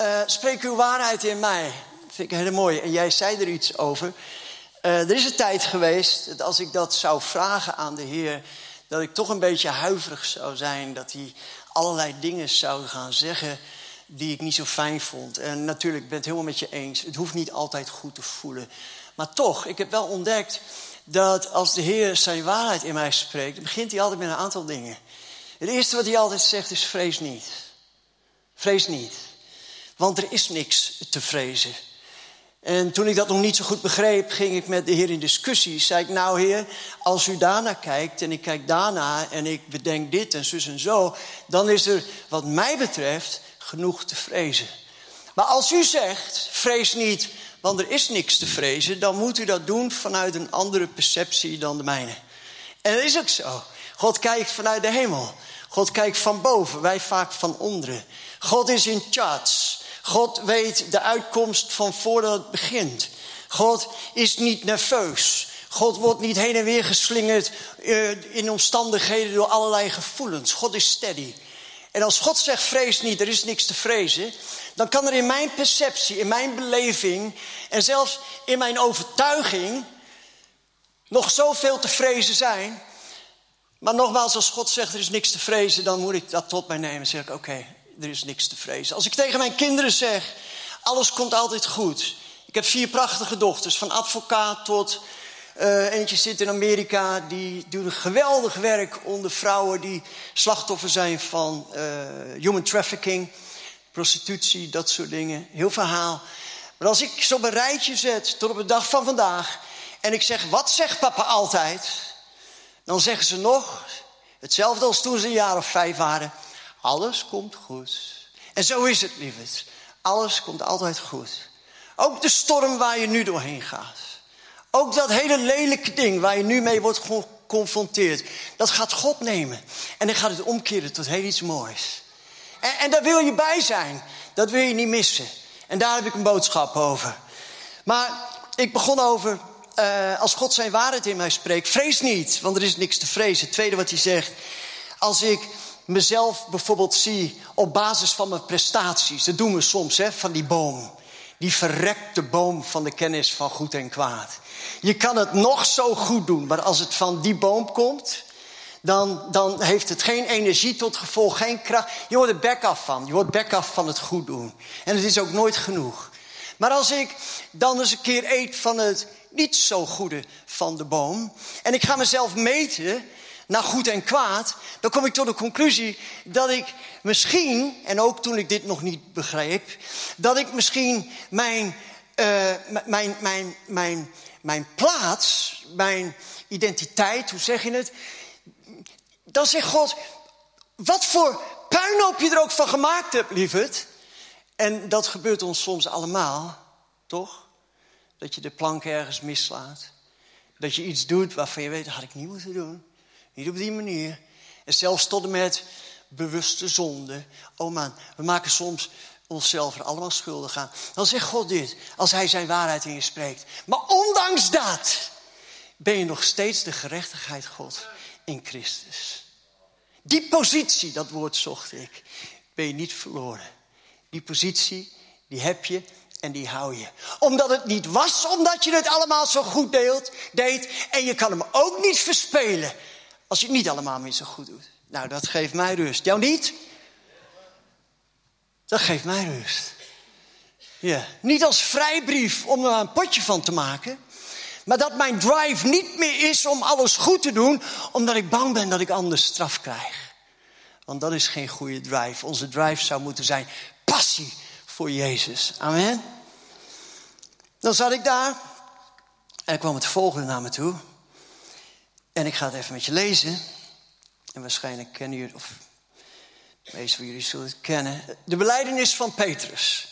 Uh, spreek uw waarheid in mij. Dat vind ik heel mooi. En jij zei er iets over. Uh, er is een tijd geweest dat als ik dat zou vragen aan de Heer, dat ik toch een beetje huiverig zou zijn. Dat hij allerlei dingen zou gaan zeggen die ik niet zo fijn vond. En natuurlijk, ik ben het helemaal met je eens. Het hoeft niet altijd goed te voelen. Maar toch, ik heb wel ontdekt dat als de Heer zijn waarheid in mij spreekt, dan begint hij altijd met een aantal dingen. Het eerste wat hij altijd zegt is: vrees niet. Vrees niet. Want er is niks te vrezen. En toen ik dat nog niet zo goed begreep, ging ik met de Heer in discussie. Zei ik, nou Heer, als u daarna kijkt en ik kijk daarna en ik bedenk dit en zus en zo, dan is er wat mij betreft genoeg te vrezen. Maar als u zegt, vrees niet, want er is niks te vrezen, dan moet u dat doen vanuit een andere perceptie dan de mijne. En dat is ook zo. God kijkt vanuit de hemel. God kijkt van boven, wij vaak van onderen. God is in charge. God weet de uitkomst van voordat het begint. God is niet nerveus. God wordt niet heen en weer geslingerd uh, in omstandigheden door allerlei gevoelens. God is steady. En als God zegt vrees niet, er is niks te vrezen, dan kan er in mijn perceptie, in mijn beleving en zelfs in mijn overtuiging nog zoveel te vrezen zijn. Maar nogmaals, als God zegt er is niks te vrezen, dan moet ik dat tot mij nemen. Dan zeg ik oké, er is niks te vrezen. Als ik tegen mijn kinderen zeg, alles komt altijd goed. Ik heb vier prachtige dochters, van advocaat tot uh, eentje zit in Amerika, die doet geweldig werk onder vrouwen die slachtoffer zijn van uh, human trafficking, prostitutie, dat soort dingen. Heel verhaal. Maar als ik ze op een rijtje zet tot op de dag van vandaag en ik zeg, wat zegt papa altijd? Dan zeggen ze nog, hetzelfde als toen ze een jaar of vijf waren, alles komt goed. En zo is het, lieverd. Alles komt altijd goed. Ook de storm waar je nu doorheen gaat. Ook dat hele lelijke ding waar je nu mee wordt geconfronteerd. Dat gaat God nemen. En dan gaat het omkeren tot heel iets moois. En, en daar wil je bij zijn. Dat wil je niet missen. En daar heb ik een boodschap over. Maar ik begon over, uh, als God zijn waarheid in mij spreekt, vrees niet, want er is niks te vrezen. Het tweede wat hij zegt, als ik mezelf bijvoorbeeld zie op basis van mijn prestaties, dat doen we soms, hè, van die boom. Die verrekte boom van de kennis van goed en kwaad. Je kan het nog zo goed doen, maar als het van die boom komt, dan, dan heeft het geen energie tot gevolg, geen kracht. Je wordt er bek af van. Je wordt bek af van het goed doen. En het is ook nooit genoeg. Maar als ik dan eens een keer eet van het niet zo goede van de boom. en ik ga mezelf meten naar goed en kwaad. dan kom ik tot de conclusie dat ik misschien. en ook toen ik dit nog niet begreep. dat ik misschien mijn. Uh, mijn, mijn, mijn, mijn plaats, mijn identiteit, hoe zeg je het? Dan zegt God, wat voor puinhoop je er ook van gemaakt hebt, lieverd. En dat gebeurt ons soms allemaal, toch? Dat je de plank ergens mislaat. Dat je iets doet waarvan je weet, dat had ik niet moeten doen. Niet op die manier. En zelfs tot en met bewuste zonde. Oh man, we maken soms onszelf er allemaal schuldig aan. Dan zegt God dit, als hij zijn waarheid in je spreekt. Maar ondanks dat ben je nog steeds de gerechtigheid God in Christus. Die positie, dat woord zocht ik, ben je niet verloren. Die positie, die heb je en die hou je. Omdat het niet was, omdat je het allemaal zo goed deelt, deed. En je kan hem ook niet verspelen als je het niet allemaal meer zo goed doet. Nou, dat geeft mij rust. Jou niet? Dat geeft mij rust. Ja. Niet als vrijbrief om er een potje van te maken. Maar dat mijn drive niet meer is om alles goed te doen, omdat ik bang ben dat ik anders straf krijg. Want dat is geen goede drive. Onze drive zou moeten zijn passie voor Jezus. Amen. Dan zat ik daar en kwam het volgende naar me toe. En ik ga het even met je lezen. En waarschijnlijk kennen jullie, of de meeste van jullie zullen het kennen. De beleidenis van Petrus.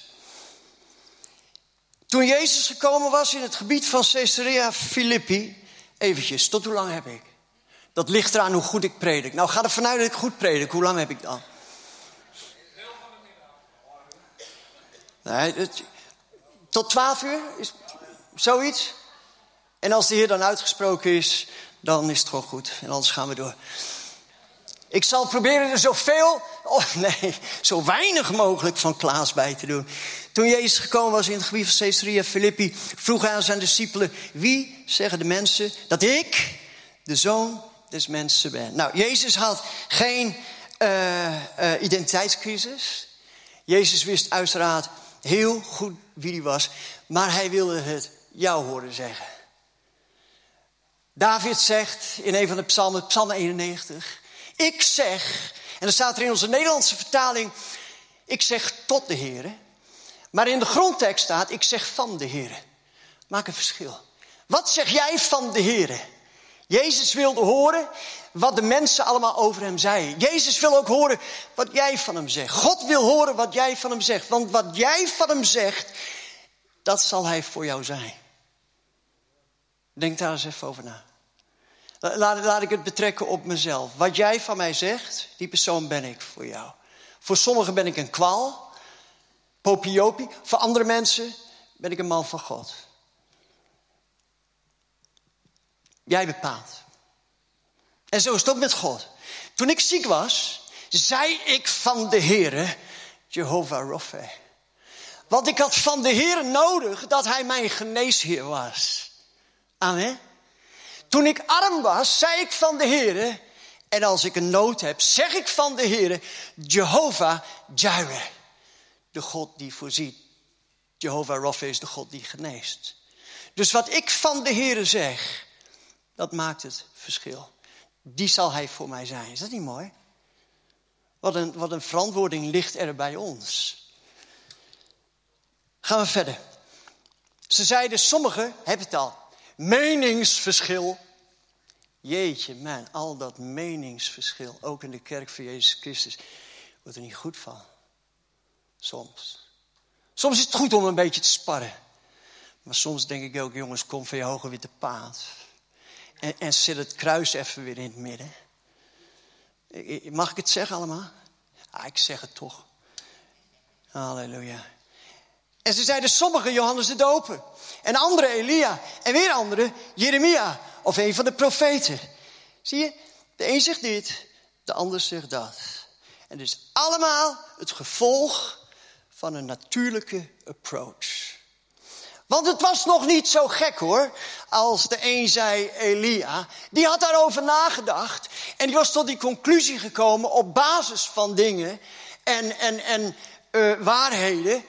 Toen Jezus gekomen was in het gebied van Caesarea Philippi. Eventjes, tot hoe lang heb ik? Dat ligt eraan hoe goed ik predik. Nou, ga er vanuit dat ik goed predik. Hoe lang heb ik dan? Nee, het, tot twaalf uur? Is zoiets? En als de Heer dan uitgesproken is, dan is het gewoon goed. En anders gaan we door. Ik zal proberen er zoveel oh, nee, zo weinig mogelijk van Klaas bij te doen. Toen Jezus gekomen was in het gebied van Caesarea Philippi, vroeg hij aan zijn discipelen: Wie zeggen de mensen dat ik de zoon des mensen ben? Nou, Jezus had geen uh, identiteitscrisis. Jezus wist uiteraard heel goed wie hij was, maar hij wilde het jou horen zeggen. David zegt in een van de psalmen, psalm 91, ik zeg, en dan staat er in onze Nederlandse vertaling, ik zeg tot de Heer. Maar in de grondtekst staat, ik zeg van de Heer. Maak een verschil. Wat zeg jij van de Heer? Jezus wilde horen wat de mensen allemaal over hem zeiden. Jezus wil ook horen wat jij van hem zegt. God wil horen wat jij van hem zegt. Want wat jij van hem zegt, dat zal hij voor jou zijn. Denk daar eens even over na. Laat, laat ik het betrekken op mezelf. Wat jij van mij zegt, die persoon ben ik voor jou. Voor sommigen ben ik een kwaal, popiopie. Voor andere mensen ben ik een man van God. Jij bepaalt. En zo is het ook met God. Toen ik ziek was, zei ik van de Heere, Jehovah Rapha. Want ik had van de Heer nodig dat Hij mijn geneesheer was. Amen. Toen ik arm was, zei ik van de Heer. En als ik een nood heb, zeg ik van de Heer, Jehovah Jireh. De God die voorziet. Jehovah Rapha is de God die geneest. Dus wat ik van de Heer zeg, dat maakt het verschil. Die zal Hij voor mij zijn. Is dat niet mooi? Wat een, wat een verantwoording ligt er bij ons. Gaan we verder. Ze zeiden, sommigen hebben het al. Meningsverschil. Jeetje, man, al dat meningsverschil, ook in de kerk van Jezus Christus, wordt er niet goed van. Soms. Soms is het goed om een beetje te sparren. Maar soms denk ik ook, jongens, kom van je hoge witte paard. En, en zet het kruis even weer in het midden. Mag ik het zeggen allemaal? Ah, ik zeg het toch. Halleluja. En ze zeiden sommigen Johannes de Doper. En andere Elia. En weer andere Jeremia. Of een van de profeten. Zie je? De een zegt dit, de ander zegt dat. En dus allemaal het gevolg van een natuurlijke approach. Want het was nog niet zo gek hoor, als de een zei Elia. Die had daarover nagedacht en die was tot die conclusie gekomen op basis van dingen en, en, en uh, waarheden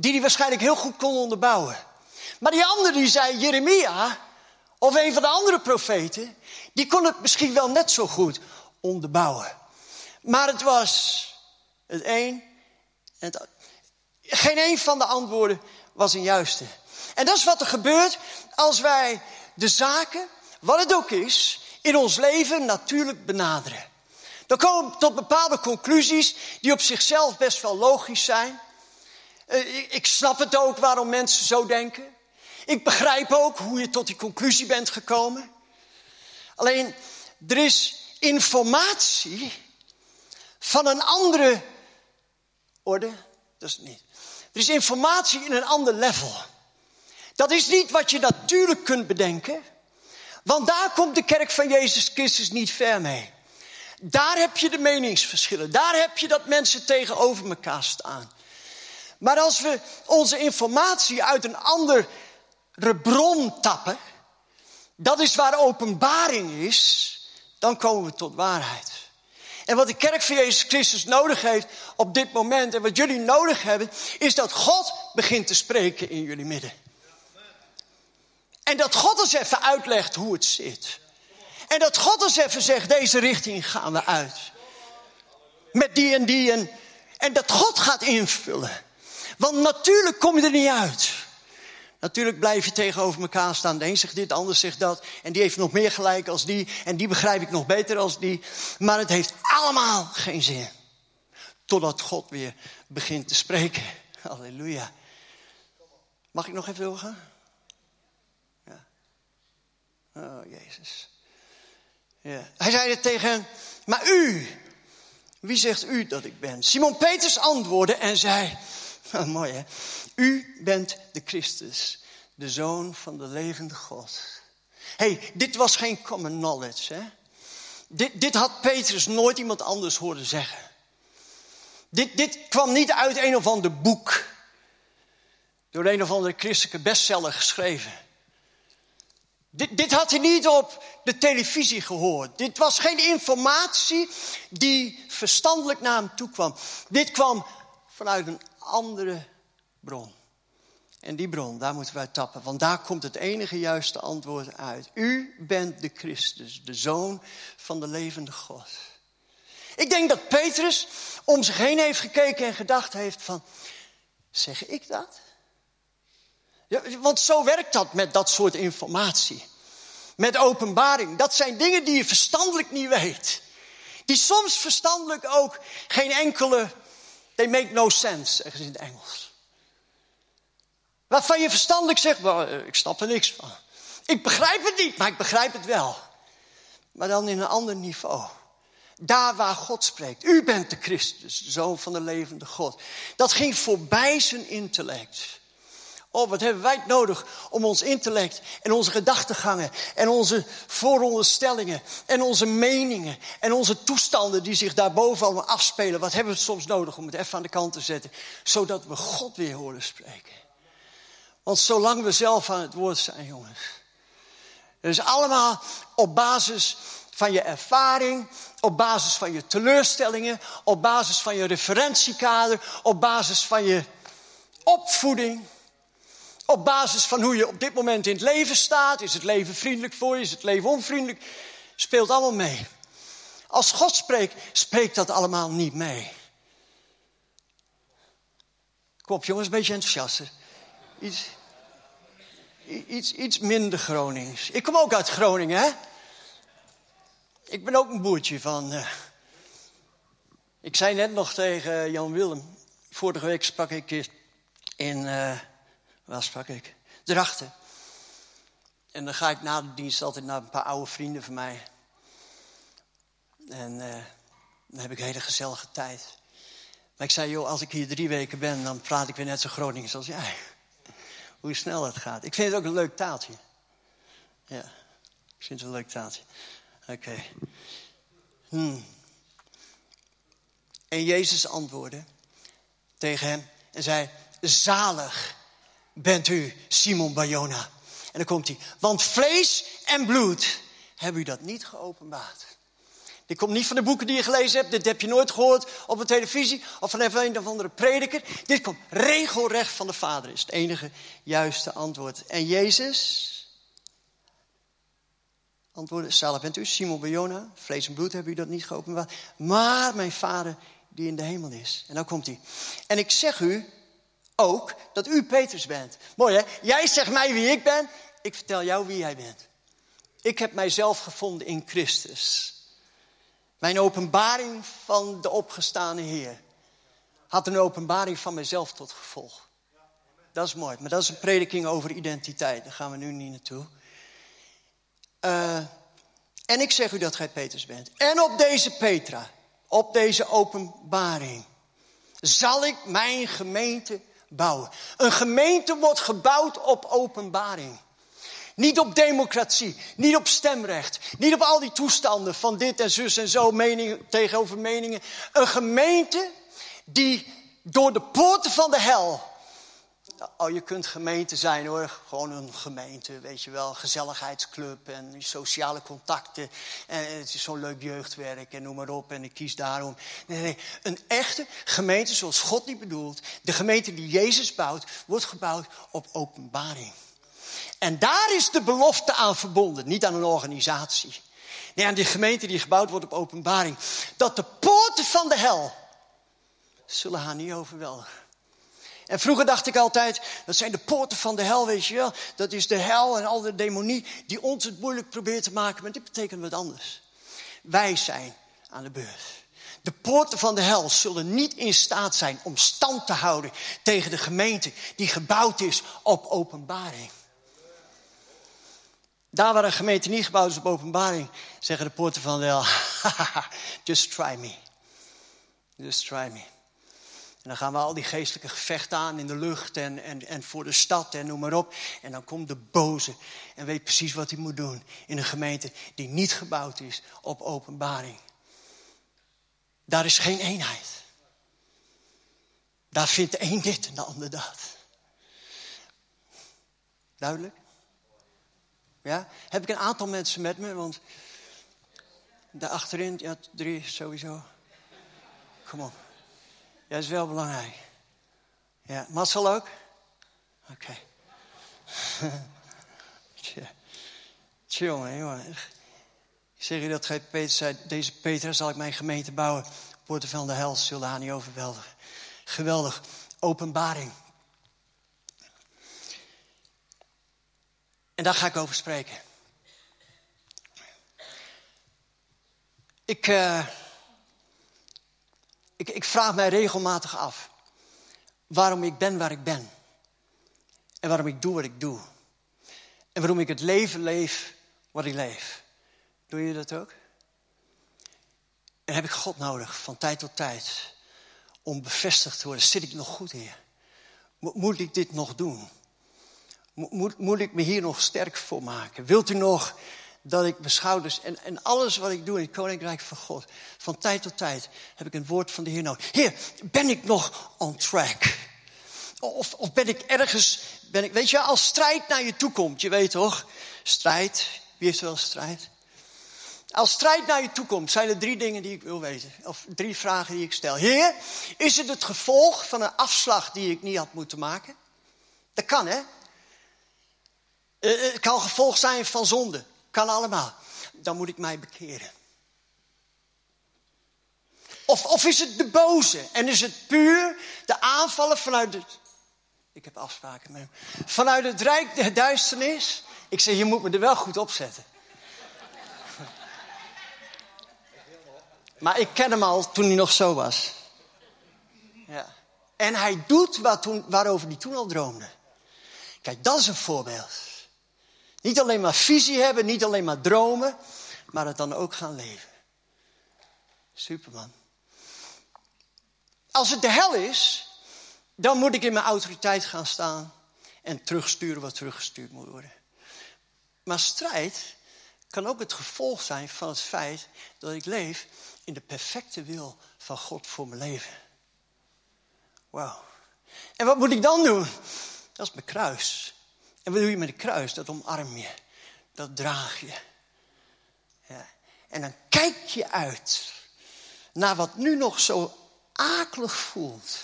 die hij waarschijnlijk heel goed kon onderbouwen. Maar die andere die zei Jeremia, of een van de andere profeten, die kon het misschien wel net zo goed onderbouwen. Maar het was het een en het Geen een van de antwoorden was een juiste. En dat is wat er gebeurt als wij de zaken, wat het ook is, in ons leven natuurlijk benaderen. Dan komen we tot bepaalde conclusies die op zichzelf best wel logisch zijn. Eh, ik snap het ook waarom mensen zo denken. Ik begrijp ook hoe je tot die conclusie bent gekomen. Alleen, er is informatie van een andere orde. Dat is het niet. Er is informatie in een ander level. Dat is niet wat je natuurlijk kunt bedenken. Want daar komt de kerk van Jezus Christus niet ver mee. Daar heb je de meningsverschillen. Daar heb je dat mensen tegenover elkaar staan. Maar als we onze informatie uit een andere bron tappen, dat is waar openbaring is, dan komen we tot waarheid. En wat de kerk van Jezus Christus nodig heeft op dit moment en wat jullie nodig hebben, is dat God begint te spreken in jullie midden. En dat God eens even uitlegt hoe het zit. En dat God eens even zegt, deze richting gaan we uit. Met die en die en, en dat God gaat invullen. Want natuurlijk kom je er niet uit. Natuurlijk blijf je tegenover elkaar staan. De een zegt dit, de ander zegt dat. En die heeft nog meer gelijk als die. En die begrijp ik nog beter als die. Maar het heeft allemaal geen zin. Totdat God weer begint te spreken. Halleluja. Mag ik nog even doorgaan? Ja. Oh, Jezus. Ja. Hij zei het tegen maar u, wie zegt u dat ik ben? Simon Peters antwoordde en zei, mooi hè. U bent de Christus, de Zoon van de levende God. hey, dit was geen common knowledge hè. Dit, dit had Petrus nooit iemand anders horen zeggen. Dit, dit kwam niet uit een of ander boek. Door een of andere christelijke bestseller geschreven. Dit, dit had hij niet op de televisie gehoord. Dit was geen informatie die verstandelijk naar hem toe kwam. Dit kwam vanuit een andere bron. En die bron, daar moeten wij tappen, want daar komt het enige juiste antwoord uit. U bent de Christus, de Zoon van de levende God. Ik denk dat Petrus om zich heen heeft gekeken en gedacht heeft van, zeg ik dat? Ja, want zo werkt dat met dat soort informatie. Met openbaring. Dat zijn dingen die je verstandelijk niet weet. Die soms verstandelijk ook geen enkele. They make no sense, zeggen ze in het Engels. Waarvan je verstandelijk zegt, ik snap er niks van. Ik begrijp het niet, maar ik begrijp het wel. Maar dan in een ander niveau. Daar waar God spreekt. U bent de Christus, de zoon van de levende God. Dat ging voorbij zijn intellect. Oh, wat hebben wij het nodig om ons intellect en onze gedachtegangen en onze vooronderstellingen en onze meningen en onze toestanden die zich daarboven allemaal afspelen. Wat hebben we soms nodig om het even aan de kant te zetten, zodat we God weer horen spreken. Want zolang we zelf aan het woord zijn, jongens. Dus allemaal op basis van je ervaring, op basis van je teleurstellingen, op basis van je referentiekader, op basis van je opvoeding. Op basis van hoe je op dit moment in het leven staat. Is het leven vriendelijk voor je? Is het leven onvriendelijk? Speelt allemaal mee. Als God spreekt, spreekt dat allemaal niet mee. Kom op jongens, een beetje enthousiast. Iets, iets, iets minder Gronings. Ik kom ook uit Groningen, hè? Ik ben ook een boertje van. Uh... Ik zei net nog tegen Jan Willem. Vorige week sprak ik in. Uh... waar sprak ik? Drachten. En dan ga ik na de dienst altijd naar een paar oude vrienden van mij. En uh... dan heb ik een hele gezellige tijd. Maar ik zei, joh, als ik hier drie weken ben, dan praat ik weer net zo Gronings als jij hoe snel het gaat. Ik vind het ook een leuk taaltje. Ja, ik vind het een leuk taaltje. Oké. Hmm. En Jezus antwoordde tegen hem en zei: Zalig bent u, Simon Bayona. En dan komt hij: Want vlees en bloed hebben u dat niet geopenbaard. Dit komt niet van de boeken die je gelezen hebt. Dit heb je nooit gehoord op de televisie of van een of andere prediker. Dit komt regelrecht van de Vader. Is het enige juiste antwoord. En Jezus antwoordde: Zalig bent u, Simon Bajona. Vlees en bloed hebben u dat niet geopenbaard. Maar mijn Vader die in de hemel is. En dan komt hij. En ik zeg u ook dat u Petrus bent. Mooi hè? Jij zegt mij wie ik ben. Ik vertel jou wie jij bent. Ik heb mijzelf gevonden in Christus. Mijn openbaring van de opgestane Heer had een openbaring van mezelf tot gevolg. Dat is mooi, maar dat is een prediking over identiteit. Daar gaan we nu niet naartoe. Uh, en ik zeg u dat gij Peters bent. En op deze Petra, op deze openbaring, zal ik mijn gemeente bouwen. Een gemeente wordt gebouwd op openbaring. Niet op democratie, niet op stemrecht, niet op al die toestanden van dit en zus en zo, meningen tegenover meningen. Een gemeente die door de poorten van de hel. Oh, je kunt gemeente zijn hoor, gewoon een gemeente, weet je wel, gezelligheidsclub en sociale contacten. En het is zo'n leuk jeugdwerk en noem maar op en ik kies daarom. Nee, nee, een echte gemeente zoals God die bedoelt, de gemeente die Jezus bouwt, wordt gebouwd op openbaring. En daar is de belofte aan verbonden, niet aan een organisatie. Nee, aan die gemeente die gebouwd wordt op openbaring. Dat de poorten van de hel zullen haar niet overweldigen. En vroeger dacht ik altijd, dat zijn de poorten van de hel, weet je wel. Dat is de hel en al de demonie die ons het moeilijk probeert te maken. Maar dit betekent wat anders. Wij zijn aan de beurt. De poorten van de hel zullen niet in staat zijn om stand te houden tegen de gemeente die gebouwd is op openbaring. Daar waar een gemeente niet gebouwd is op openbaring, zeggen de poorten van wel, just try me. Just try me. En dan gaan we al die geestelijke gevechten aan in de lucht en, en, en voor de stad en noem maar op. En dan komt de boze en weet precies wat hij moet doen in een gemeente die niet gebouwd is op openbaring. Daar is geen eenheid. Daar vindt de een dit en de ander dat. Duidelijk? Ja? Heb ik een aantal mensen met me, want daar achterin, ja, drie sowieso. Kom op. Ja, dat is wel belangrijk. Ja, Marcel ook? Oké. Okay. Tjonge, jongen. Ik zeg je dat Peter zei, deze Peter zal ik mijn gemeente bouwen. Poorten van de hel zullen haar niet overweldigen. Geweldig. Openbaring. En daar ga ik over spreken. Ik, uh, ik, ik vraag mij regelmatig af waarom ik ben waar ik ben. En waarom ik doe wat ik doe. En waarom ik het leven leef wat ik leef. Doe je dat ook? En heb ik God nodig van tijd tot tijd om bevestigd te worden. Zit ik nog goed, Heer? Moet ik dit nog doen? Moet, moet ik me hier nog sterk voor maken? Wilt u nog dat ik mijn schouders en, en alles wat ik doe in het Koninkrijk van God, van tijd tot tijd heb ik een woord van de Heer nodig. Heer, ben ik nog on track? Of, of ben ik ergens, ben ik, weet je, als strijd naar je toe komt, je weet toch? Strijd, wie heeft wel strijd? Als strijd naar je toe komt, zijn er drie dingen die ik wil weten. Of drie vragen die ik stel. Heer, is het het gevolg van een afslag die ik niet had moeten maken? Dat kan, hè? Eh, eh, het kan gevolg zijn van zonde. Kan allemaal. Dan moet ik mij bekeren. Of, of is het de boze? En is het puur de aanvallen vanuit het. Ik heb afspraken met hem. Vanuit het rijk der duisternis. Ik zeg, je moet me er wel goed op zetten. Maar ik ken hem al toen hij nog zo was. Ja. En hij doet wat toen, waarover hij toen al droomde. Kijk, dat is een voorbeeld. Niet alleen maar visie hebben, niet alleen maar dromen, maar het dan ook gaan leven. Superman. Als het de hel is, dan moet ik in mijn autoriteit gaan staan en terugsturen wat teruggestuurd moet worden. Maar strijd kan ook het gevolg zijn van het feit dat ik leef in de perfecte wil van God voor mijn leven. Wauw. En wat moet ik dan doen? Dat is mijn kruis. En wat doe je met een kruis? Dat omarm je. Dat draag je. Ja. En dan kijk je uit naar wat nu nog zo akelig voelt.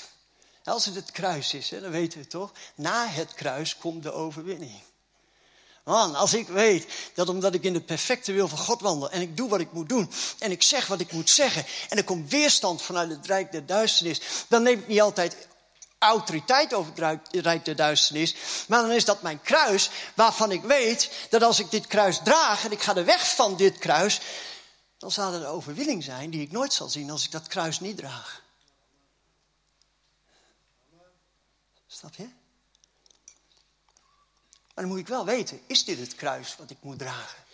Als het het kruis is, hè, dan weten we toch. Na het kruis komt de overwinning. Man, als ik weet dat omdat ik in de perfecte wil van God wandel en ik doe wat ik moet doen en ik zeg wat ik moet zeggen en er komt weerstand vanuit het rijk der duisternis, dan neem ik niet altijd autoriteit over het rijk der duisternis. Maar dan is dat mijn kruis, waarvan ik weet dat als ik dit kruis draag en ik ga de weg van dit kruis, dan zal er een overwinning zijn die ik nooit zal zien als ik dat kruis niet draag. Snap je? Maar dan moet ik wel weten, is dit het kruis wat ik moet dragen?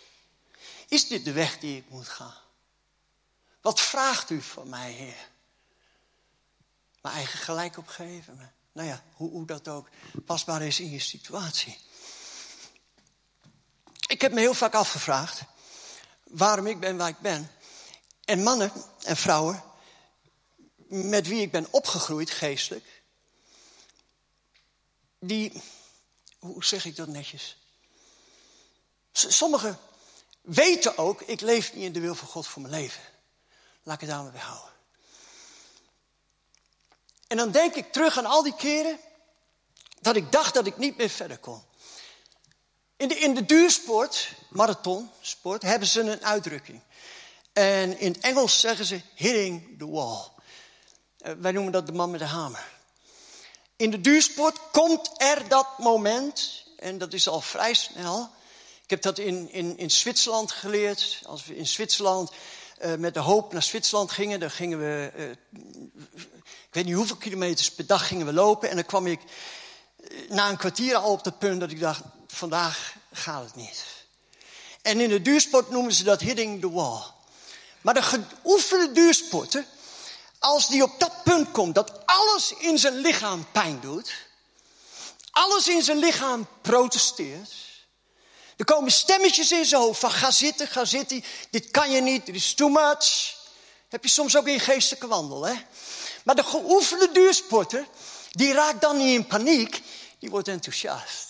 Is dit de weg die ik moet gaan? Wat vraagt u van mij, Heer? Mijn eigen gelijk opgeven. nou ja, hoe, hoe dat ook pasbaar is in je situatie. Ik heb me heel vaak afgevraagd waarom ik ben waar ik ben. En mannen en vrouwen met wie ik ben opgegroeid geestelijk, die, hoe zeg ik dat netjes? Sommigen weten ook, ik leef niet in de wil van God voor mijn leven. Laat ik het daarmee houden. En dan denk ik terug aan al die keren dat ik dacht dat ik niet meer verder kon. In de, in de duursport, marathonsport, hebben ze een uitdrukking. En in het Engels zeggen ze hitting the wall. Uh, wij noemen dat de man met de hamer. In de duursport komt er dat moment, en dat is al vrij snel. Ik heb dat in, in, in Zwitserland geleerd. Als we in Zwitserland uh, met de hoop naar Zwitserland gingen, dan gingen we uh, ik weet niet hoeveel kilometers per dag gingen we lopen. En dan kwam ik eh, na een kwartier al op het punt dat ik dacht, vandaag gaat het niet. En in de duursport noemen ze dat hitting the wall. Maar de geoefende duursporter, als die op dat punt komt dat alles in zijn lichaam pijn doet, alles in zijn lichaam protesteert, er komen stemmetjes in zijn hoofd van ga zitten, ga zitten, dit kan je niet, dit is too much. Heb je soms ook in geestelijke wandel, hè? Maar de geoefende duursporter, die raakt dan niet in paniek, die wordt enthousiast.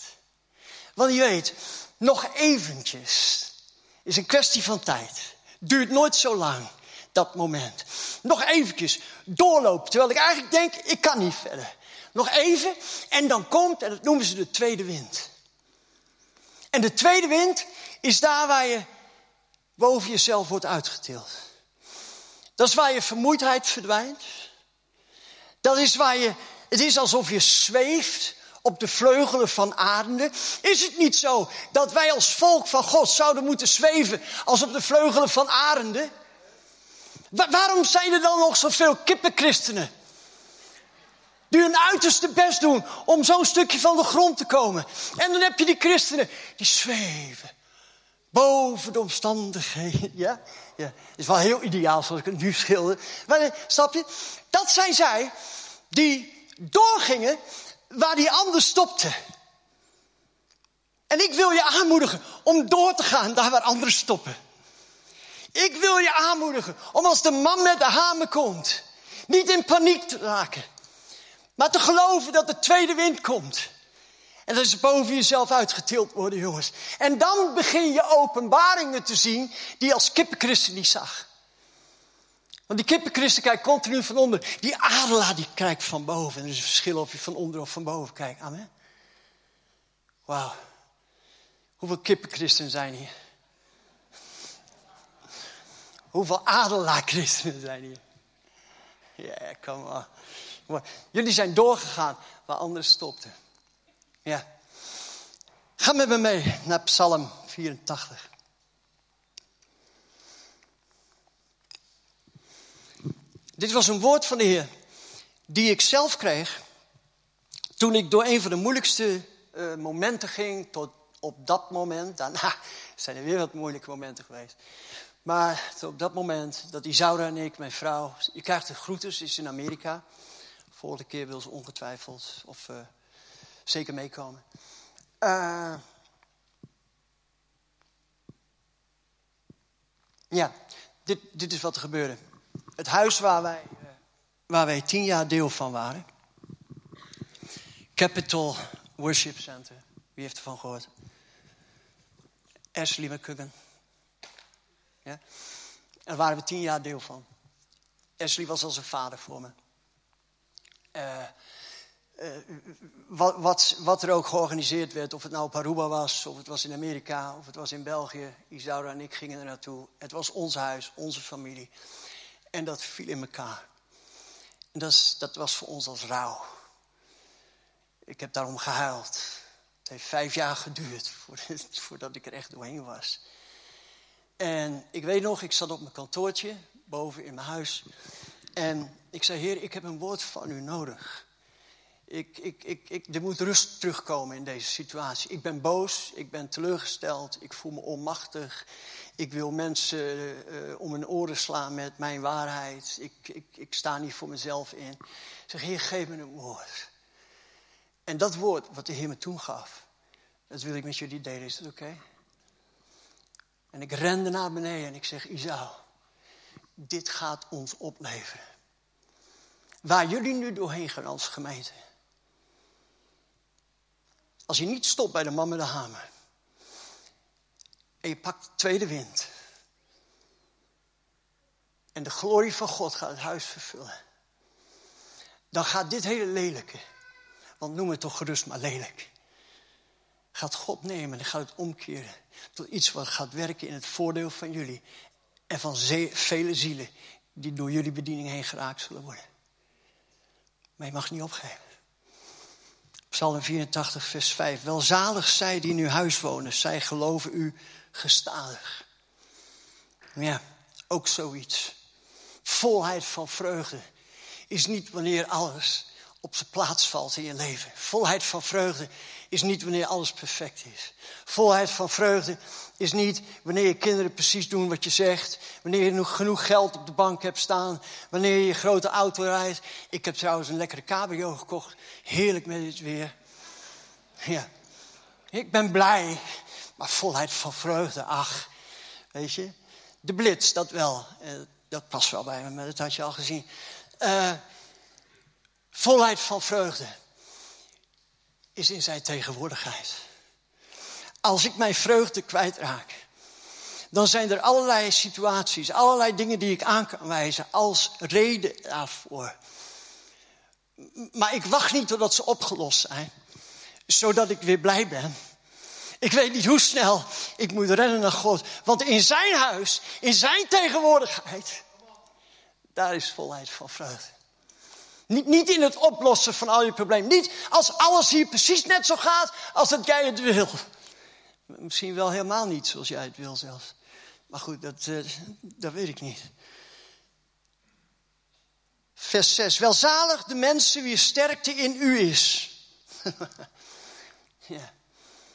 Want je weet, nog eventjes is een kwestie van tijd. Duurt nooit zo lang, dat moment. Nog eventjes doorlopen, terwijl ik eigenlijk denk, ik kan niet verder. Nog even en dan komt, en dat noemen ze de tweede wind. En de tweede wind is daar waar je boven jezelf wordt uitgetild. Dat is waar je vermoeidheid verdwijnt. Dat is waar je, het is alsof je zweeft op de vleugelen van aarde. Is het niet zo dat wij als volk van God zouden moeten zweven als op de vleugelen van arenden? waarom zijn er dan nog zoveel kippenchristenen? Die hun uiterste best doen om zo'n stukje van de grond te komen. En dan heb je die christenen die zweven boven de omstandigheden. Ja, ja. is wel heel ideaal zoals ik het nu schilder. Maar, eh, snap je? Dat zijn zij die doorgingen waar die ander stopte. En ik wil je aanmoedigen om door te gaan daar waar anderen stoppen. Ik wil je aanmoedigen om als de man met de hamer komt, niet in paniek te raken, maar te geloven dat de tweede wind komt. En dat is boven jezelf uitgetild worden, jongens. En dan begin je openbaringen te zien die je als kippenchristen niet zag. Want die kippenchristen kijkt continu van onder. Die adelaar die kijkt van boven. En er is een verschil of je van onder of van boven kijkt. Amen. Wauw. Hoeveel kippenchristenen zijn hier? Hoeveel adelaarchristenen zijn hier? Ja, yeah, come Jullie zijn doorgegaan waar anderen stopten. Ja. Ga met me mee naar Psalm 84. Dit was een woord van de Heer die ik zelf kreeg toen ik door een van de moeilijkste uh, momenten ging tot op dat moment. Daarna zijn er weer wat moeilijke momenten geweest. Maar op dat moment dat Isaura en ik, mijn vrouw, je krijgt de groeten, ze is in Amerika. Vorige keer wil ze ongetwijfeld of uh, zeker meekomen. Uh, ja, dit, dit is wat er gebeurde. Het huis waar wij, uh, waar wij tien jaar deel van waren. Capital Worship Center. Wie heeft ervan gehoord? Ashley McCuggan. Ja? Daar waren we tien jaar deel van. Ashley was als een vader voor me. Uh, uh, wat, wat, wat, er ook georganiseerd werd, of het nou op Aruba was, of het was in Amerika, of het was in België. Isaura en ik gingen er naartoe. Het was ons huis, onze familie. En dat viel in elkaar. En dat, dat was voor ons als rouw. Ik heb daarom gehuild. Het heeft vijf jaar geduurd voordat ik er echt doorheen was. En ik weet nog, ik zat op mijn kantoortje boven in mijn huis. En ik zei, Heer, ik heb een woord van u nodig. Ik, ik, ik, ik, er moet rust terugkomen in deze situatie. Ik ben boos, ik ben teleurgesteld, ik voel me onmachtig. Ik wil mensen uh, om hun oren slaan met mijn waarheid. Ik, ik, ik sta niet voor mezelf in. Ik zeg, Heer, geef me een woord. En dat woord wat de Heer me toen gaf, dat wil ik met jullie delen. Is dat oké? En ik rende naar beneden en ik zeg, Isau, dit gaat ons opleveren. Waar jullie nu doorheen gaan als gemeente. Als je niet stopt bij de man met de hamer. En je pakt de tweede wind. En de glorie van God gaat het huis vervullen. Dan gaat dit hele lelijke, want noem het toch gerust maar lelijk. Gaat God nemen en gaat het omkeren tot iets wat gaat werken in het voordeel van jullie. En van vele zielen die door jullie bediening heen geraakt zullen worden. Maar je mag niet opgeven. Psalm 84, vers 5. Welzalig zij die in uw huis wonen, zij geloven u gestadig. Ja, ook zoiets. Volheid van vreugde is niet wanneer alles op zijn plaats valt in je leven. Volheid van vreugde is niet wanneer alles perfect is. Volheid van vreugde is niet wanneer je kinderen precies doen wat je zegt. Wanneer je genoeg geld op de bank hebt staan. Wanneer je grote auto rijdt. Ik heb trouwens een lekkere cabrio gekocht. Heerlijk met het weer. Ja. Ik ben blij. Maar volheid van vreugde, ach. Weet je. De blitz, dat wel. Eh, dat past wel bij me, maar dat had je al gezien. Uh, volheid van vreugde is in zijn tegenwoordigheid. Als ik mijn vreugde kwijtraak, dan zijn er allerlei situaties, allerlei dingen die ik aan kan wijzen als reden daarvoor. Maar ik wacht niet totdat ze opgelost zijn, zodat ik weer blij ben. Ik weet niet hoe snel ik moet rennen naar God. Want in zijn huis, in zijn tegenwoordigheid, daar is volheid van vreugde. Niet, niet in het oplossen van al je problemen. Niet als alles hier precies net zo gaat als dat jij het wil. Misschien wel helemaal niet zoals jij het wil zelfs. Maar goed, dat, uh, dat weet ik niet. Vers 6. Welzalig de mensen wie sterkte in u is. ja,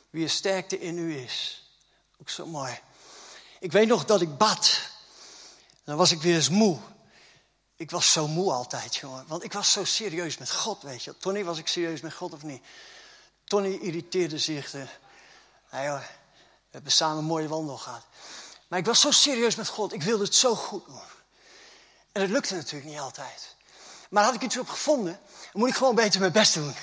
wie sterkte in u is. Ook zo mooi. Ik weet nog dat ik bad. Dan was ik weer eens moe. Ik was zo moe altijd, jongen. Want ik was zo serieus met God, weet je. Tony, was ik serieus met God of niet? Tony irriteerde zich. De... Nou we hebben samen een mooie wandel gehad. Maar ik was zo serieus met God. Ik wilde het zo goed doen. En het lukte natuurlijk niet altijd. Maar had ik iets op gevonden, dan moet ik gewoon beter mijn best doen.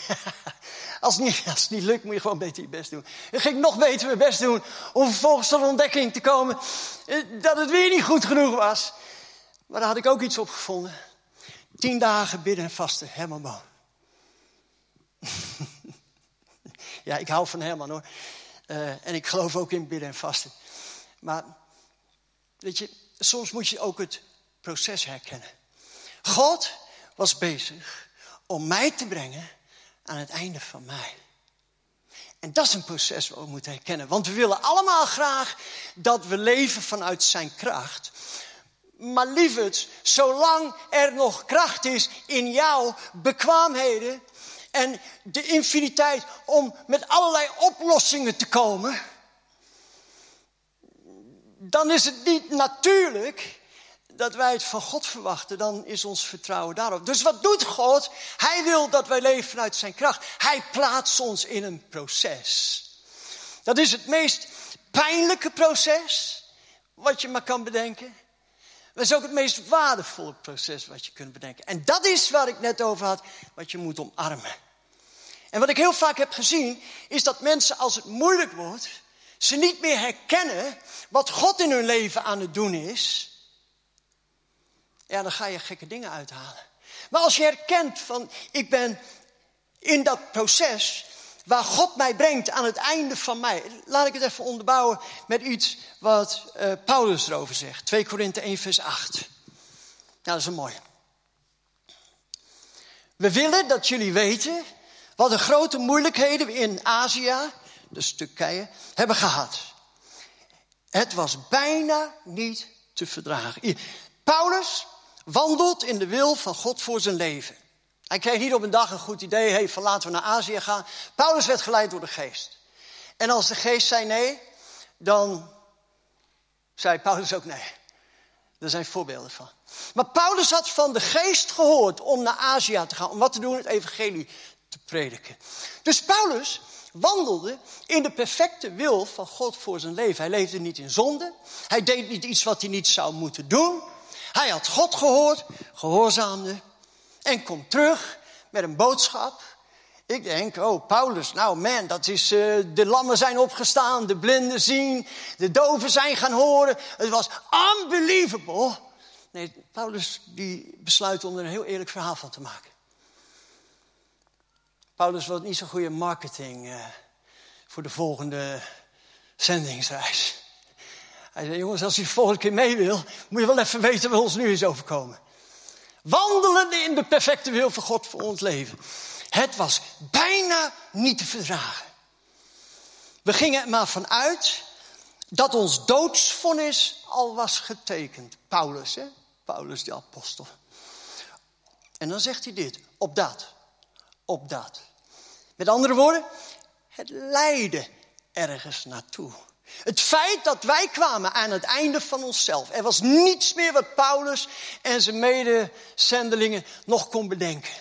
als, het niet, als het niet lukt, moet je gewoon beter je best doen. Dan ging ik nog beter mijn best doen om vervolgens tot ontdekking te komen eh, dat het weer niet goed genoeg was. Maar daar had ik ook iets op gevonden. Tien dagen bidden en vasten, Herman Boom. ja, ik hou van Herman hoor. Uh, en ik geloof ook in bidden en vasten. Maar, weet je, soms moet je ook het proces herkennen. God was bezig om mij te brengen aan het einde van mij. En dat is een proces wat we moeten herkennen. Want we willen allemaal graag dat we leven vanuit zijn kracht. Maar lieverd, zolang er nog kracht is in jouw bekwaamheden en de infiniteit om met allerlei oplossingen te komen, dan is het niet natuurlijk dat wij het van God verwachten, dan is ons vertrouwen daarop. Dus wat doet God? Hij wil dat wij leven vanuit zijn kracht. Hij plaatst ons in een proces. Dat is het meest pijnlijke proces wat je maar kan bedenken. Dat is ook het meest waardevolle proces wat je kunt bedenken. En dat is waar ik net over had, wat je moet omarmen. En wat ik heel vaak heb gezien, is dat mensen als het moeilijk wordt, ze niet meer herkennen wat God in hun leven aan het doen is. Ja, dan ga je gekke dingen uithalen. Maar als je herkent van, ik ben in dat proces, waar God mij brengt aan het einde van mij. Laat ik het even onderbouwen met iets wat uh, Paulus erover zegt. 2 Korinthe 1 vers 8. Nou, dat is een mooie. We willen dat jullie weten wat de grote moeilijkheden we in Azië, dus Turkije, hebben gehad. Het was bijna niet te verdragen. Paulus wandelt in de wil van God voor zijn leven. Hij kreeg niet op een dag een goed idee, hey, van laten we naar Azië gaan. Paulus werd geleid door de geest. En als de geest zei nee, dan zei Paulus ook nee. Daar zijn voorbeelden van. Maar Paulus had van de geest gehoord om naar Azië te gaan. Om wat te doen? Het evangelie te prediken. Dus Paulus wandelde in de perfecte wil van God voor zijn leven. Hij leefde niet in zonde. Hij deed niet iets wat hij niet zou moeten doen. Hij had God gehoord, gehoorzaamde en komt terug met een boodschap. Ik denk, oh Paulus, nou man, dat is, uh, de lammen zijn opgestaan, de blinden zien, de doven zijn gaan horen. Het was unbelievable. Nee, Paulus die besluit om er een heel eerlijk verhaal van te maken. Paulus wil niet zo'n goede marketing uh, voor de volgende zendingsreis. Hij zei, jongens, als u de volgende keer mee wil, moet je wel even weten wat ons nu is overkomen. Wandelen in de perfecte wil van God voor ons leven. Het was bijna niet te verdragen. We gingen er maar vanuit dat ons doodsvonnis al was getekend. Paulus, hè? Paulus de apostel. En dan zegt hij dit, op dat, op dat. Met andere woorden, het leidde ergens naartoe. Het feit dat wij kwamen aan het einde van onszelf. Er was niets meer wat Paulus en zijn medezendelingen nog kon bedenken.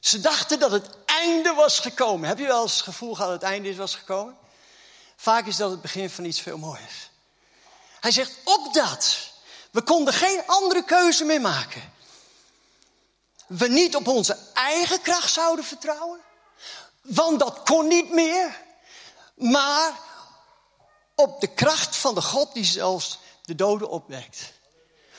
Ze dachten dat het einde was gekomen. Heb je wel eens het gevoel gehad dat het einde was gekomen? Vaak is dat het begin van iets veel moois. Hij zegt, op dat. We konden geen andere keuze meer maken. we niet op onze eigen kracht zouden vertrouwen. Want dat kon niet meer. Maar op de kracht van de God die zelfs de doden opwekt.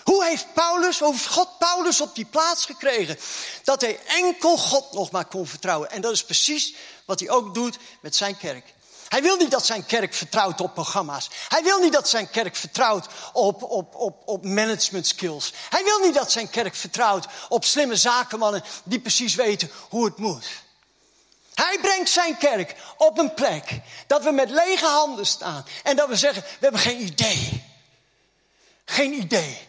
Hoe heeft Paulus, hoe heeft God Paulus op die plaats gekregen? Dat hij enkel God nog maar kon vertrouwen. En dat is precies wat hij ook doet met zijn kerk. Hij wil niet dat zijn kerk vertrouwt op programma's. Hij wil niet dat zijn kerk vertrouwt op, op, op, op management skills. Hij wil niet dat zijn kerk vertrouwt op slimme zakenmannen die precies weten hoe het moet. Hij brengt zijn kerk op een plek dat we met lege handen staan en dat we zeggen: we hebben geen idee. Geen idee.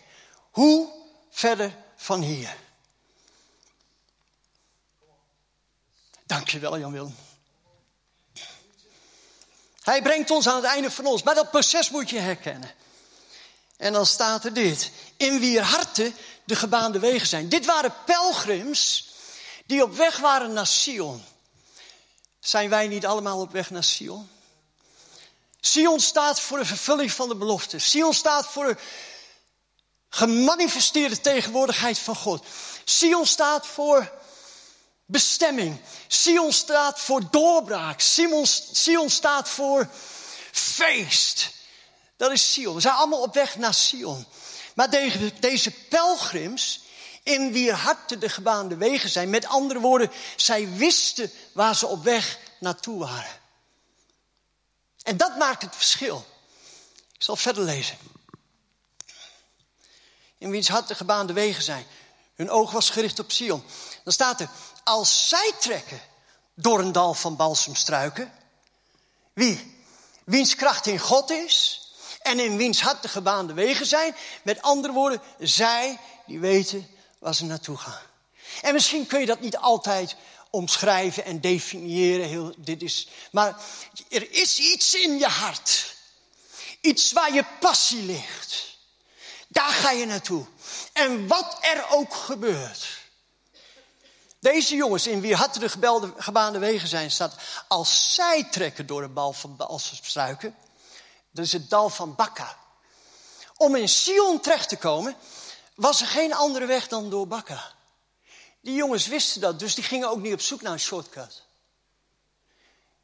Hoe verder van hier? Dankjewel, Jan Willem. Hij brengt ons aan het einde van ons. Maar dat proces moet je herkennen. En dan staat er dit. In wier harten de gebaande wegen zijn. Dit waren pelgrims die op weg waren naar Sion. Zijn wij niet allemaal op weg naar Sion? Sion staat voor de vervulling van de belofte. Sion staat voor de gemanifesteerde tegenwoordigheid van God. Sion staat voor bestemming. Sion staat voor doorbraak. Sion, staat voor feest. Dat is Sion. We zijn allemaal op weg naar Sion. Maar deze pelgrims, in wier harten de gebaande wegen zijn. Met andere woorden, zij wisten waar ze op weg naartoe waren. En dat maakt het verschil. Ik zal verder lezen. In wiens hart de gebaande wegen zijn. Hun oog was gericht op Sion. Dan staat er, als zij trekken door een dal van balsemstruiken. Wie? Wiens kracht in God is en in wiens hart de gebaande wegen zijn. Met andere woorden, zij die weten waar ze naartoe gaan. En misschien kun je dat niet altijd omschrijven en definiëren. Heel, dit is, maar er is iets in je hart. Iets waar je passie ligt. Daar ga je naartoe. En wat er ook gebeurt. Deze jongens, in wie harten de gebaande wegen zijn, staat... als zij trekken door de bal van balsemstruiken... dat is het dal van Bakka. Om in Sion terecht te komen, was er geen andere weg dan door Bakka. Die jongens wisten dat, dus die gingen ook niet op zoek naar een shortcut.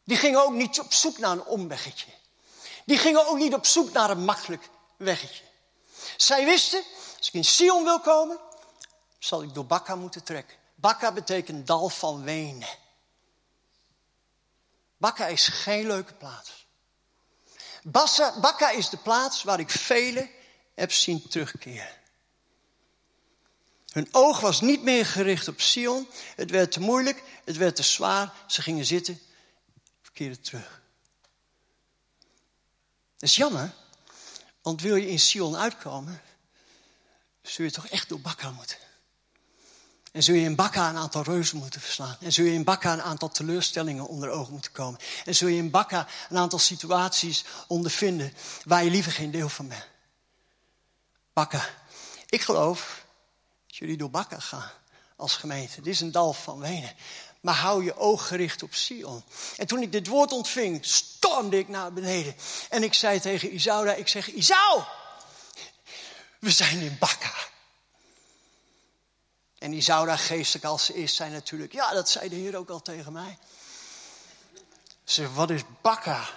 Die gingen ook niet op zoek naar een omweggetje. Die gingen ook niet op zoek naar een makkelijk weggetje. Zij wisten, als ik in Sion wil komen, zal ik door Bakka moeten trekken. Bakka betekent dal van wenen. Bakka is geen leuke plaats. Bakka is de plaats waar ik velen heb zien terugkeren. Hun oog was niet meer gericht op Sion. Het werd te moeilijk, het werd te zwaar. Ze gingen zitten, verkeerden terug. Dat is jammer, want wil je in Sion uitkomen, zul je toch echt door Bakka moeten. En zul je in Bakka een aantal reuzen moeten verslaan. En zul je in Bakka een aantal teleurstellingen onder ogen moeten komen. En zul je in Bakka een aantal situaties ondervinden waar je liever geen deel van bent. Bakka. Ik geloof dat jullie door Bakka gaan als gemeente. Dit is een dal van wenen. Maar hou je oog gericht op Sion. En toen ik dit woord ontving, stormde ik naar beneden. En ik zei tegen Isauda, ik zeg, Isau, we zijn in Bakka. En daar geestelijk als ze is zijn natuurlijk. Ja, dat zei de Heer ook al tegen mij. Ze wat is bakka?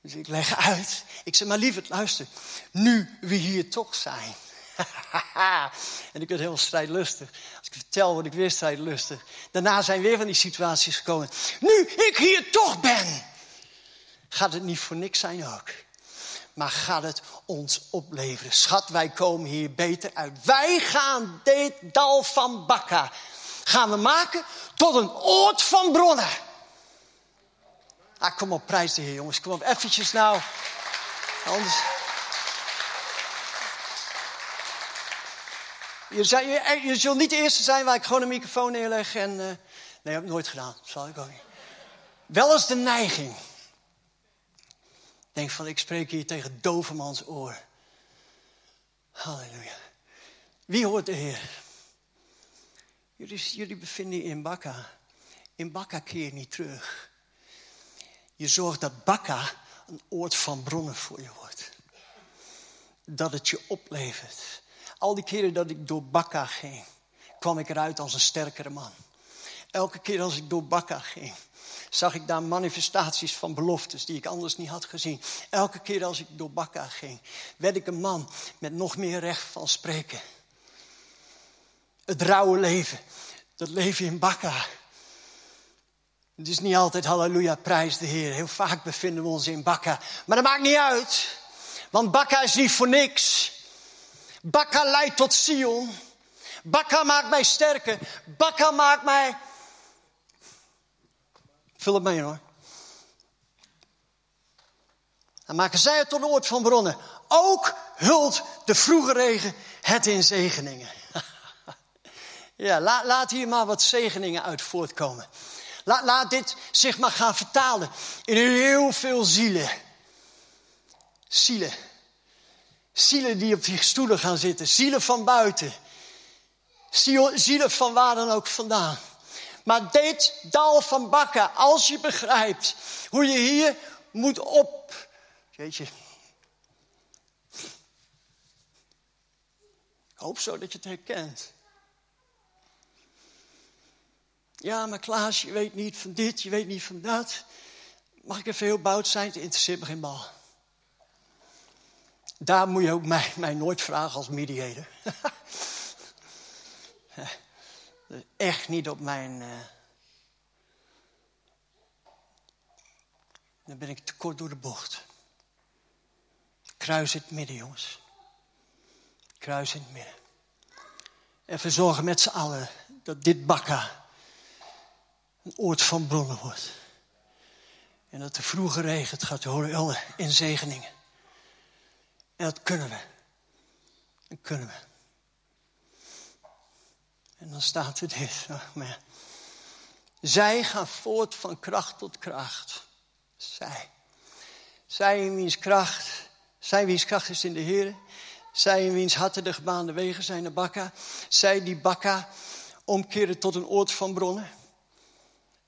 Dus ik leg uit. Ik zeg, maar lieverd, luister. Nu we hier toch zijn. en ik werd heel strijdlustig. Als ik vertel, word ik weer strijdlustig. Daarna zijn weer van die situaties gekomen. Nu ik hier toch ben. Gaat het niet voor niks zijn ook maar gaat het ons opleveren. Schat, wij komen hier beter uit. Wij gaan dit dal van Bakka gaan we maken tot een oord van bronnen. Ah, kom op, prijs de Heer, jongens. Kom op, eventjes nou. Anders... Je, zei, je, je, zult niet de eerste zijn waar ik gewoon een microfoon neerleg en... Uh, nee, dat heb ik nooit gedaan. Zal ik ook niet. Wel eens de neiging Denk van, ik spreek hier tegen dovermans oor. Halleluja. Wie hoort de Heer? Jullie, jullie bevinden je in Bakka. In Bakka keer niet terug. Je zorgt dat Bakka een oord van bronnen voor je wordt. Dat het je oplevert. Al die keren dat ik door Bakka ging, kwam ik eruit als een sterkere man. Elke keer als ik door Bakka ging, zag ik daar manifestaties van beloftes die ik anders niet had gezien. Elke keer als ik door Bakka ging, werd ik een man met nog meer recht van spreken. Het rauwe leven, dat leven in Bakka. Het is niet altijd halleluja, prijs de Heer. Heel vaak bevinden we ons in Bakka. Maar dat maakt niet uit, want Bakka is niet voor niks. Bakka leidt tot Sion. Bakka maakt mij sterker. Bakka maakt mij Vul het mee hoor. Dan maken zij het tot oord van bronnen. Ook hult de vroege regen het in zegeningen. ja, laat, laat, hier maar wat zegeningen uit voortkomen. Laat, laat dit zich maar gaan vertalen in heel veel zielen. Zielen. Zielen die op die stoelen gaan zitten. Zielen van buiten. Zielen van waar dan ook vandaan. Maar dit dal van bakken, als je begrijpt hoe je hier moet op. Jeetje. Ik hoop zo dat je het herkent. Ja, maar Klaas, je weet niet van dit, je weet niet van dat. Mag ik even heel bout zijn? Het interesseert me geen bal. Daar moet je ook mij, mij nooit vragen als mediator. echt niet op mijn. Uh... Dan ben ik te kort door de bocht. Kruis in het midden, jongens. Kruis in het midden. En verzorgen met z'n allen dat dit bakka een oord van bronnen wordt. En dat de vroege regen gaat horen in zegeningen. En dat kunnen we. Dat kunnen we. En dan staat er dit. Zij gaan voort van kracht tot kracht. Zij. Zij in wiens kracht, zij wiens kracht is in de Heer. Zij in wiens harten de gebaande wegen zijn de bakka. Zij die bakka omkeren tot een oord van bronnen.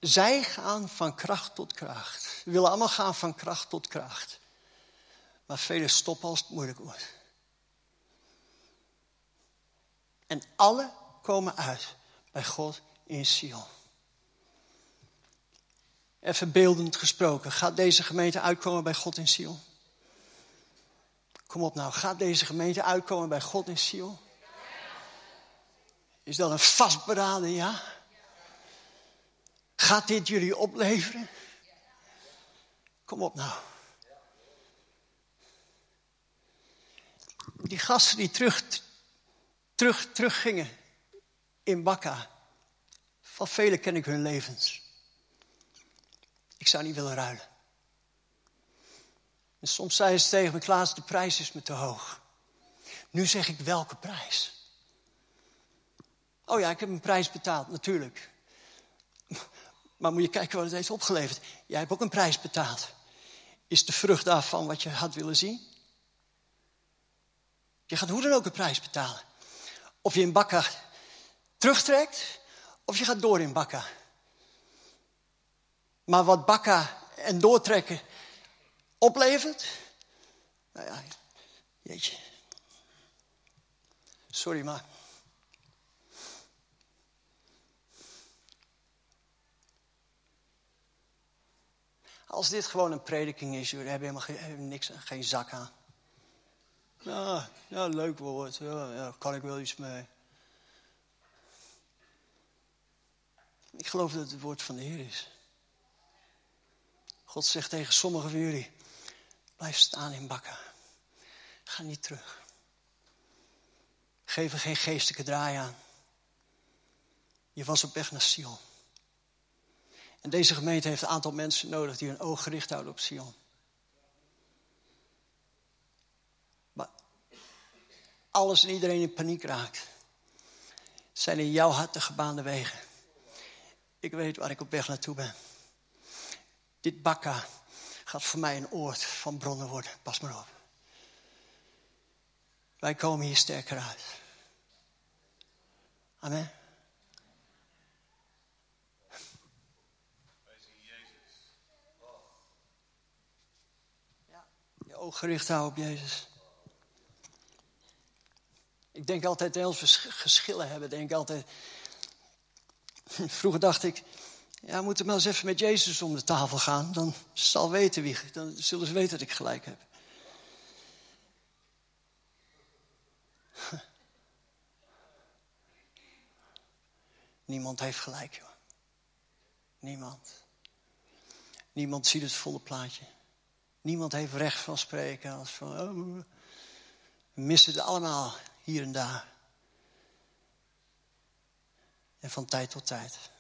Zij gaan van kracht tot kracht. We willen allemaal gaan van kracht tot kracht. Maar velen stoppen als het moeilijk wordt. En alle komen uit bij God in Sion. Even beeldend gesproken, gaat deze gemeente uitkomen bij God in Sion? Kom op nou, gaat deze gemeente uitkomen bij God in Sion? Is dat een vastberaden ja? Gaat dit jullie opleveren? Kom op nou. Die gasten die terug, terug, teruggingen in Bakka. Van velen ken ik hun levens. Ik zou niet willen ruilen. En soms zei ze tegen me, Klaas, de prijs is me te hoog. Nu zeg ik, welke prijs? Oh ja, ik heb een prijs betaald, natuurlijk. Maar moet je kijken wat het heeft opgeleverd. Jij hebt ook een prijs betaald. Is de vrucht daarvan wat je had willen zien? Je gaat hoe dan ook een prijs betalen. Of je in Bakka terugtrekt of je gaat door in Bakka. Maar wat Bakka en doortrekken oplevert, nou ja, jeetje. Sorry maar. Als dit gewoon een prediking is, jullie hebben helemaal geen, hebben niks, geen zak aan. Ja, ja leuk woord. Ja, ja, kan ik wel iets mee. Ik geloof dat het het woord van de Heer is. God zegt tegen sommigen van jullie: blijf staan in bakken. Ga niet terug. Geef er geen geestelijke draai aan. Je was op weg naar Sion. En deze gemeente heeft een aantal mensen nodig die hun oog gericht houden op Sion. Alles en iedereen in paniek raakt, zijn in jouw hart de gebaande wegen. Ik weet waar ik op weg naartoe ben. Dit bakka gaat voor mij een oord van bronnen worden. Pas maar op. Wij komen hier sterker uit. Amen. Ja, je oog gericht houden op Jezus. Ik denk altijd, als we geschillen hebben, denk altijd... Vroeger dacht ik, ja, we moeten maar eens even met Jezus om de tafel gaan. Dan zal weten wie, dan zullen ze weten dat ik gelijk heb. Niemand heeft gelijk, joh. Niemand. Niemand ziet het volle plaatje. Niemand heeft recht van spreken als van, oh, we missen het allemaal hier en daar. En van tijd tot tijd.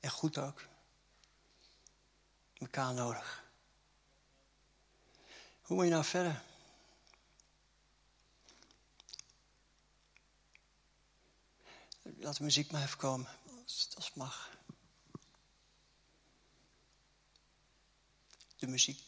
En goed ook. Mekaar nodig. Hoe moet je nou verder? Laat de muziek maar even komen, als het mag. De muziek.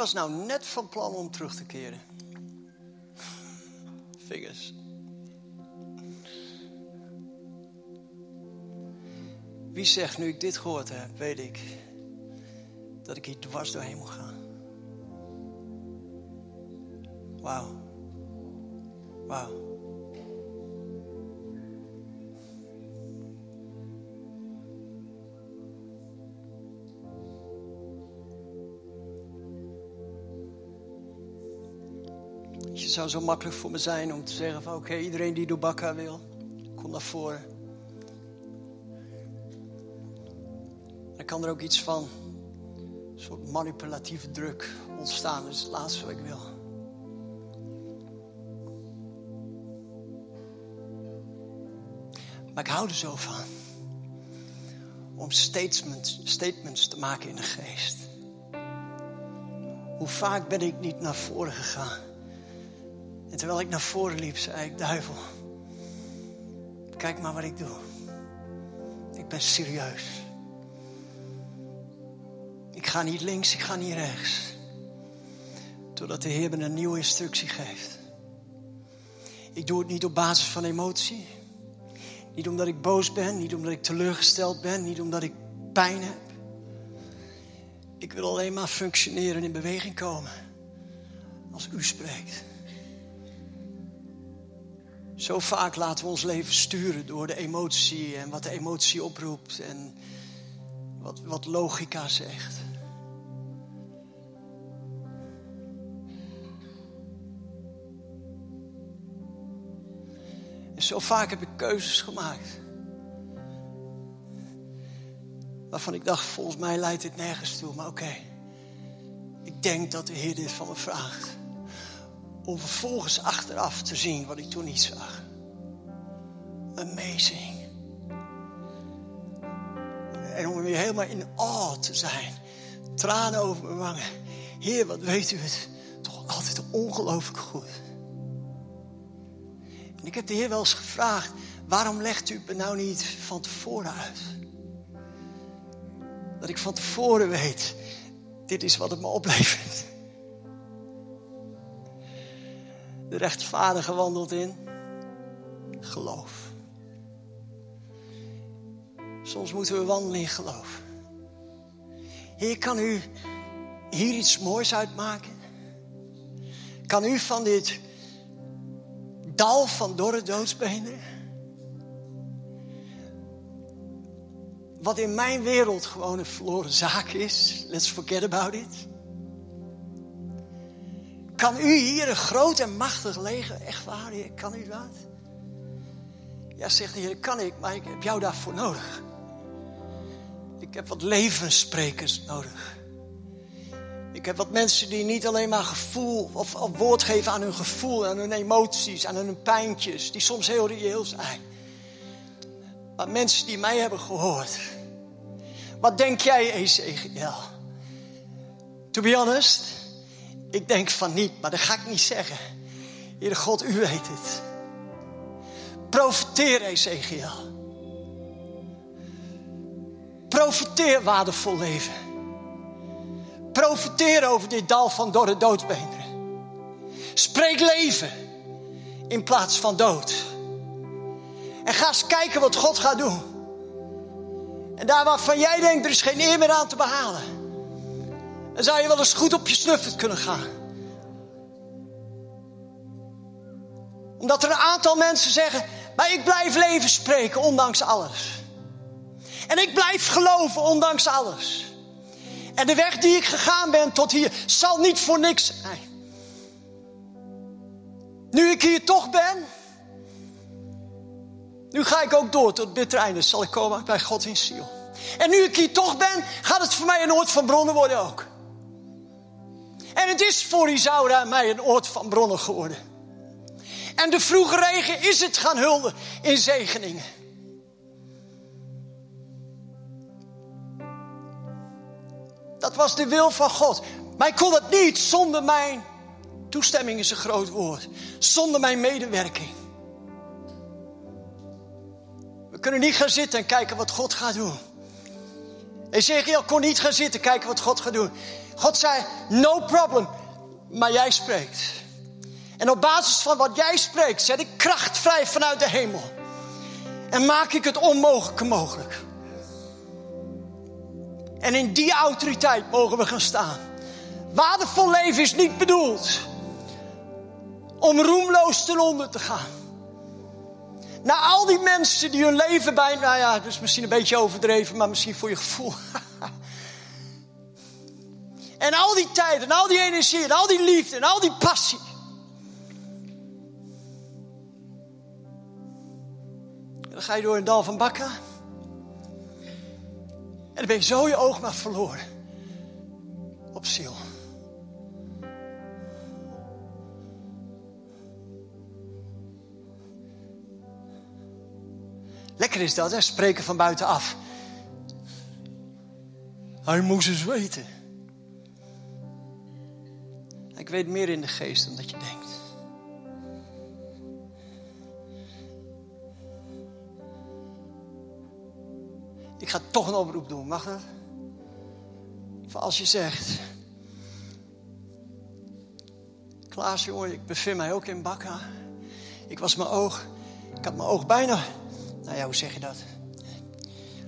Was nou net van plan om terug te keren? Vingers. Wie zegt nu ik dit gehoord heb, weet ik dat ik hier dwars doorheen moet gaan. Wauw. Wauw. Het zou zo makkelijk voor me zijn om te zeggen van oké, iedereen die Dubakka wil, kom naar voren. Dan kan er ook iets van een soort manipulatieve druk ontstaan. Dat is het laatste wat ik wil. Maar ik hou er zo van. Om statements, statements te maken in de geest. Hoe vaak ben ik niet naar voren gegaan? Terwijl ik naar voren liep, zei ik, duivel, kijk maar wat ik doe. Ik ben serieus. Ik ga niet links, ik ga niet rechts. Totdat de Heer me een nieuwe instructie geeft. Ik doe het niet op basis van emotie. Niet omdat ik boos ben, niet omdat ik teleurgesteld ben, niet omdat ik pijn heb. Ik wil alleen maar functioneren en in beweging komen als u spreekt. Zo vaak laten we ons leven sturen door de emotie en wat de emotie oproept en wat, wat logica zegt. En zo vaak heb ik keuzes gemaakt. Waarvan ik dacht, volgens mij leidt dit nergens toe. Maar oké, ik denk dat de Heer dit van me vraagt. Om vervolgens achteraf te zien wat ik toen niet zag. Amazing. En om weer helemaal in awe te zijn. Tranen over mijn wangen. Heer, wat weet u het? Toch altijd ongelooflijk goed. En ik heb de Heer wel eens gevraagd: waarom legt u me nou niet van tevoren uit? Dat ik van tevoren weet: dit is wat het me oplevert. De rechtvaardige wandelt in geloof. Soms moeten we wandelen in geloof. Heer, kan u hier iets moois uitmaken? Kan u van dit dal van dorre doodsbenen, wat in mijn wereld gewoon een verloren zaak is, let's forget about it. Kan u hier een groot en machtig leger, echt waar, heer, kan u dat? Ja, zegt de Heer, kan ik, maar ik heb jou daarvoor nodig. Ik heb wat levenssprekers nodig. Ik heb wat mensen die niet alleen maar gevoel of, woord geven aan hun gevoel, aan hun emoties, aan hun pijntjes, die soms heel reëel zijn. Maar mensen die mij hebben gehoord. Wat denk jij, Ezekiel? To be honest, ik denk van niet, maar dat ga ik niet zeggen. Heere God, u weet het. Profiteer, Ezekiel. Profiteer waardevol leven. Profiteer over dit dal van dorre doodbeenderen. Spreek leven in plaats van dood. En ga eens kijken wat God gaat doen. En daar waarvan jij denkt, er is geen eer meer aan te behalen. Dan zou je wel eens goed op je snuffert kunnen gaan. Omdat er een aantal mensen zeggen, maar ik blijf leven spreken ondanks alles. En ik blijf geloven ondanks alles. En de weg die ik gegaan ben tot hier zal niet voor niks zijn. Nu ik hier toch ben, nu ga ik ook door tot bitter einde. Zal ik komen bij God in ziel. En nu ik hier toch ben, gaat het voor mij een oord van bronnen worden ook. En het is voor Isaura en mij een oord van bronnen geworden. En de vroege regen is het gaan hulden in zegeningen. Dat was de wil van God. Maar ik kon het niet zonder mijn toestemming is een groot woord. Zonder mijn medewerking. We kunnen niet gaan zitten en kijken wat God gaat doen. Ezekiel kon niet gaan zitten kijken wat God gaat doen. God zei, no problem, maar jij spreekt. En op basis van wat jij spreekt, zet ik kracht vrij vanuit de hemel. En maak ik het onmogelijke mogelijk. En in die autoriteit mogen we gaan staan. Waardevol leven is niet bedoeld om roemloos ten onder te gaan. Na al die mensen die hun leven bij, nou ja, is misschien een beetje overdreven, maar misschien voor je gevoel. en al die tijd, en al die energie, en al die liefde, en al die passie. En dan ga je door een dal van bakken. En dan ben je zo je oog maar verloren. Op ziel. Lekker is dat, hè? Spreken van buitenaf. Hij moest eens weten. Weet meer in de geest dan dat je denkt. Ik ga toch een oproep doen, mag dat? Voor als je zegt... Klaas, jongen, ik bevind mij ook in Bakka. Ik was mijn oog... Ik had mijn oog bijna nou ja, hoe zeg je dat?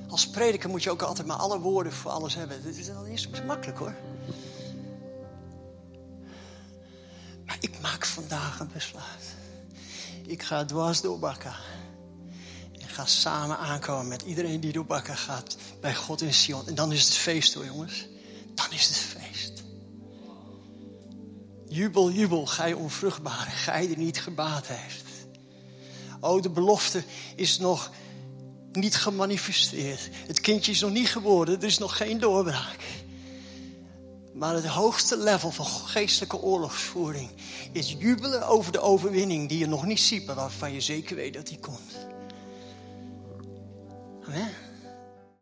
Als prediker moet je ook altijd maar alle woorden voor alles hebben. Dat is al eerst makkelijk hoor. Ik ga dwars door Bakka. En ga samen aankomen met iedereen die door Bakka gaat. Bij God in Sion. En dan is het feest hoor jongens. Dan is het feest. Jubel, jubel, gij onvruchtbare. Gij die niet gebaat heeft. Oh, de belofte is nog niet gemanifesteerd. Het kindje is nog niet geboren. Er is nog geen doorbraak. Maar het hoogste level van geestelijke oorlogsvoering is jubelen over de overwinning die je nog niet ziet, maar waarvan je zeker weet dat die komt. Amen.